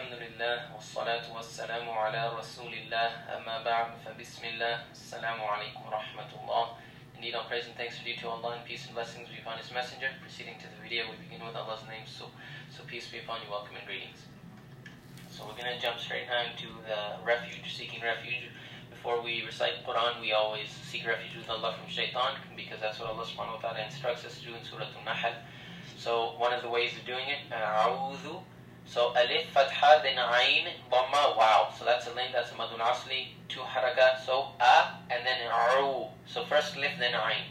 الحمد لله والصلاة والسلام على رسول الله أما بعد فبسم الله السلام عليكم ورحمة الله Indeed, all praise and thanks are due to Allah and peace and blessings be upon His Messenger. Proceeding to the video, we begin with Allah's name, so, so peace be upon you, welcome and greetings. So we're going to jump straight now into the refuge, seeking refuge. Before we recite Quran, we always seek refuge with Allah from shaitan, because that's what Allah subhanahu wa ta'ala instructs us to do in Surah Al-Nahl. So one of the ways of doing it, أعوذ so alif, fatha, then ayn, dhamma, wow. So that's a link, that's a madun asli, two harakat. So a, and then a'u. So first lif, then ayn.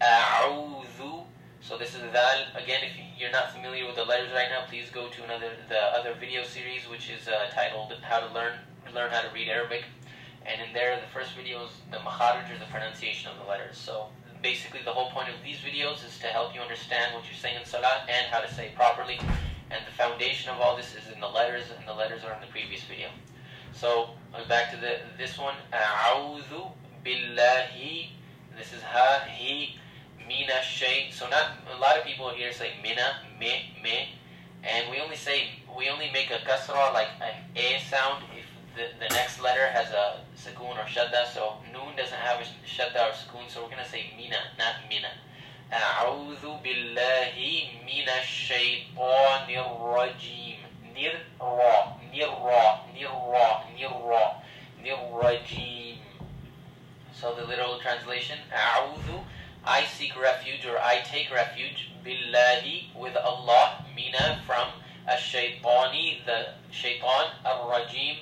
A'udhu. So this is dal. Again, if you're not familiar with the letters right now, please go to another the other video series, which is uh, titled "How to Learn Learn How to Read Arabic." And in there, the first video is the makharij, or the pronunciation of the letters. So basically, the whole point of these videos is to help you understand what you're saying in salah and how to say it properly. And the foundation of all this is in the letters, and the letters are in the previous video. So back to the this one. A'udhu billahi. This is ha he mina shay. So not a lot of people here say mina me me, and we only say we only make a kasra like an a sound if the, the next letter has a sukun or shadda. So noon doesn't have a shadda or sukun. So we're gonna say mina, not mina. A'udhu billahi من الشيطان الرجيم نر را نر را نر را نر را نر رجيم So the literal translation أعوذ I seek refuge or I take refuge billahi with Allah mina from الشيطاني the shaitan الرجيم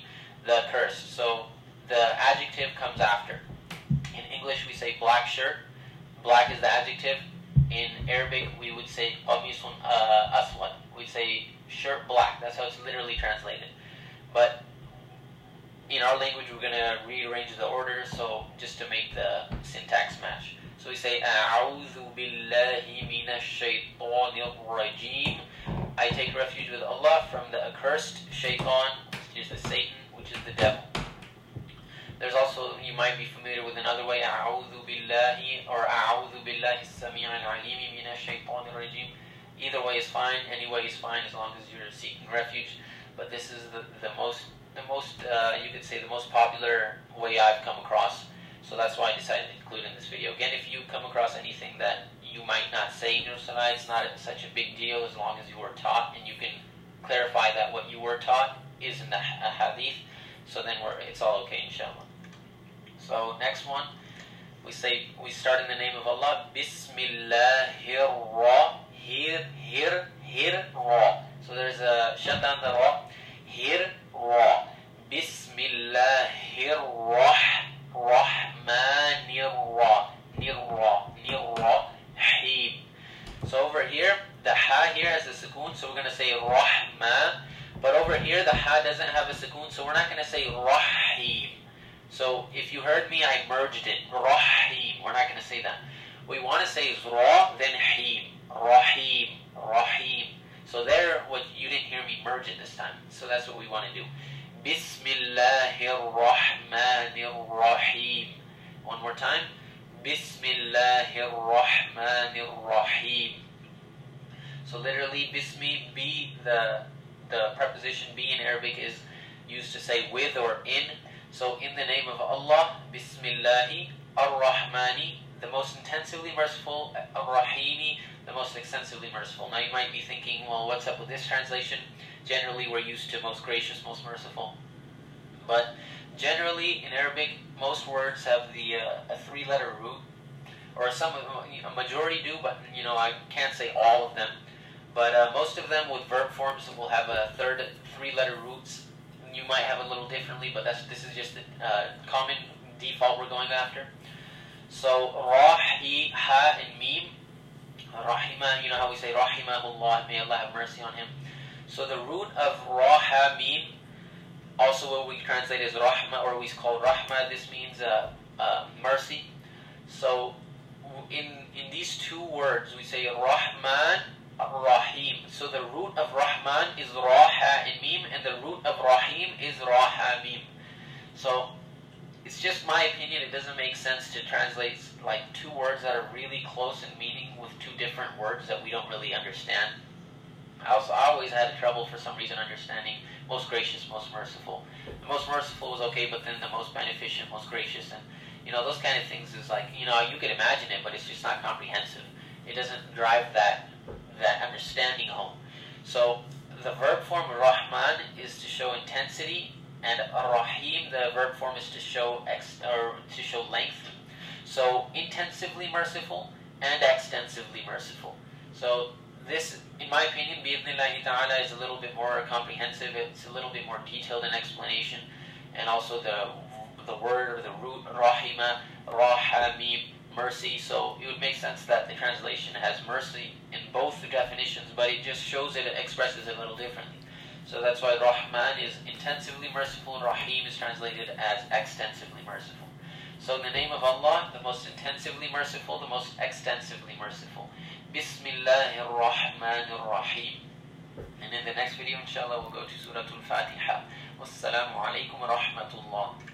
the curse so the adjective comes after in English we say black shirt black is the adjective in Arabic, we would say qamisun uh, aswad. We say shirt black. That's how it's literally translated. But in our language, we're gonna rearrange the order so just to make the syntax match. So we say I take refuge with Allah from the accursed shaitan, which is the Satan, which is the devil. There's also, you might be familiar with another way, أعوذ بالله or أعوذ بالله السميع العليم من الشيطان الرجيم. Either way is fine, any way is fine as long as you're seeking refuge. But this is the, the most, the most uh, you could say the most popular way I've come across. So that's why I decided to include in this video. Again, if you come across anything that you might not say in your salah, it's not such a big deal as long as you were taught and you can clarify that what you were taught is in the hadith. So then we're, it's all okay, inshallah. So next one, we say we start in the name of Allah. Bismillahir. So there's a shut down the ra. Hir ra. Bismillahir. So over here, the ha here has a sukoon, so we're gonna say rahma. But over here, the ha doesn't have a sukoon, so we're not gonna say rahim. So if you heard me, I merged it. Rahim. We're not going to say that. We want to say Zra, then him. Rahim. Rahim. So there, what you didn't hear me merge it this time. So that's what we want to do. Bismillahir Rahmanir Rahim. One more time. Bismillahir Rahmanir Rahim. So literally, bismi, be the the preposition be in Arabic is used to say with or in. So, in the name of Allah, Bismillahi, Ar-Rahmani, the most intensively merciful, Ar-Rahimi, the most extensively merciful. Now, you might be thinking, well, what's up with this translation? Generally, we're used to most gracious, most merciful. But generally, in Arabic, most words have the uh, a three-letter root, or some a majority do, but you know I can't say all of them. But uh, most of them with verb forms will have a third three-letter roots you might have a little differently, but that's this is just the uh, common default we're going after. So he, ha, and mim. Rahima, you know how we say rahimahullah, may Allah have mercy on him. So the root of ra, ha, mim, also what we translate as rahma, or we call rahma, this means uh, uh, mercy. So in in these two words, we say rahman Rahim. So the root of Rahman is Raha and Mim, and the root of Rahim is Raha Mim. So it's just my opinion. It doesn't make sense to translate like two words that are really close in meaning with two different words that we don't really understand. I also I always had trouble for some reason understanding most gracious, most merciful. The most merciful was okay, but then the most beneficent, most gracious, and you know those kind of things is like you know you can imagine it, but it's just not comprehensive. It doesn't drive that that understanding home. So the verb form Rahman is to show intensity, and Rahim, the verb form, is to show ex, or to show length. So intensively merciful and extensively merciful. So this, in my opinion, bi'idhnillahi ta'ala is a little bit more comprehensive. It's a little bit more detailed in explanation, and also the the word or the root rahima, rahamim, mercy. So it would make sense that the translation has mercy in both the definitions, but it just shows it, it expresses it a little differently. So that's why Rahman is intensively merciful, and Rahim is translated as extensively merciful. So in the name of Allah, the most intensively merciful, the most extensively merciful. Bismillahir Rahmanir Rahim. And in the next video, inshallah, we'll go to Surah Al-Fatiha. Wassalamu alaikum wa rahmatullah.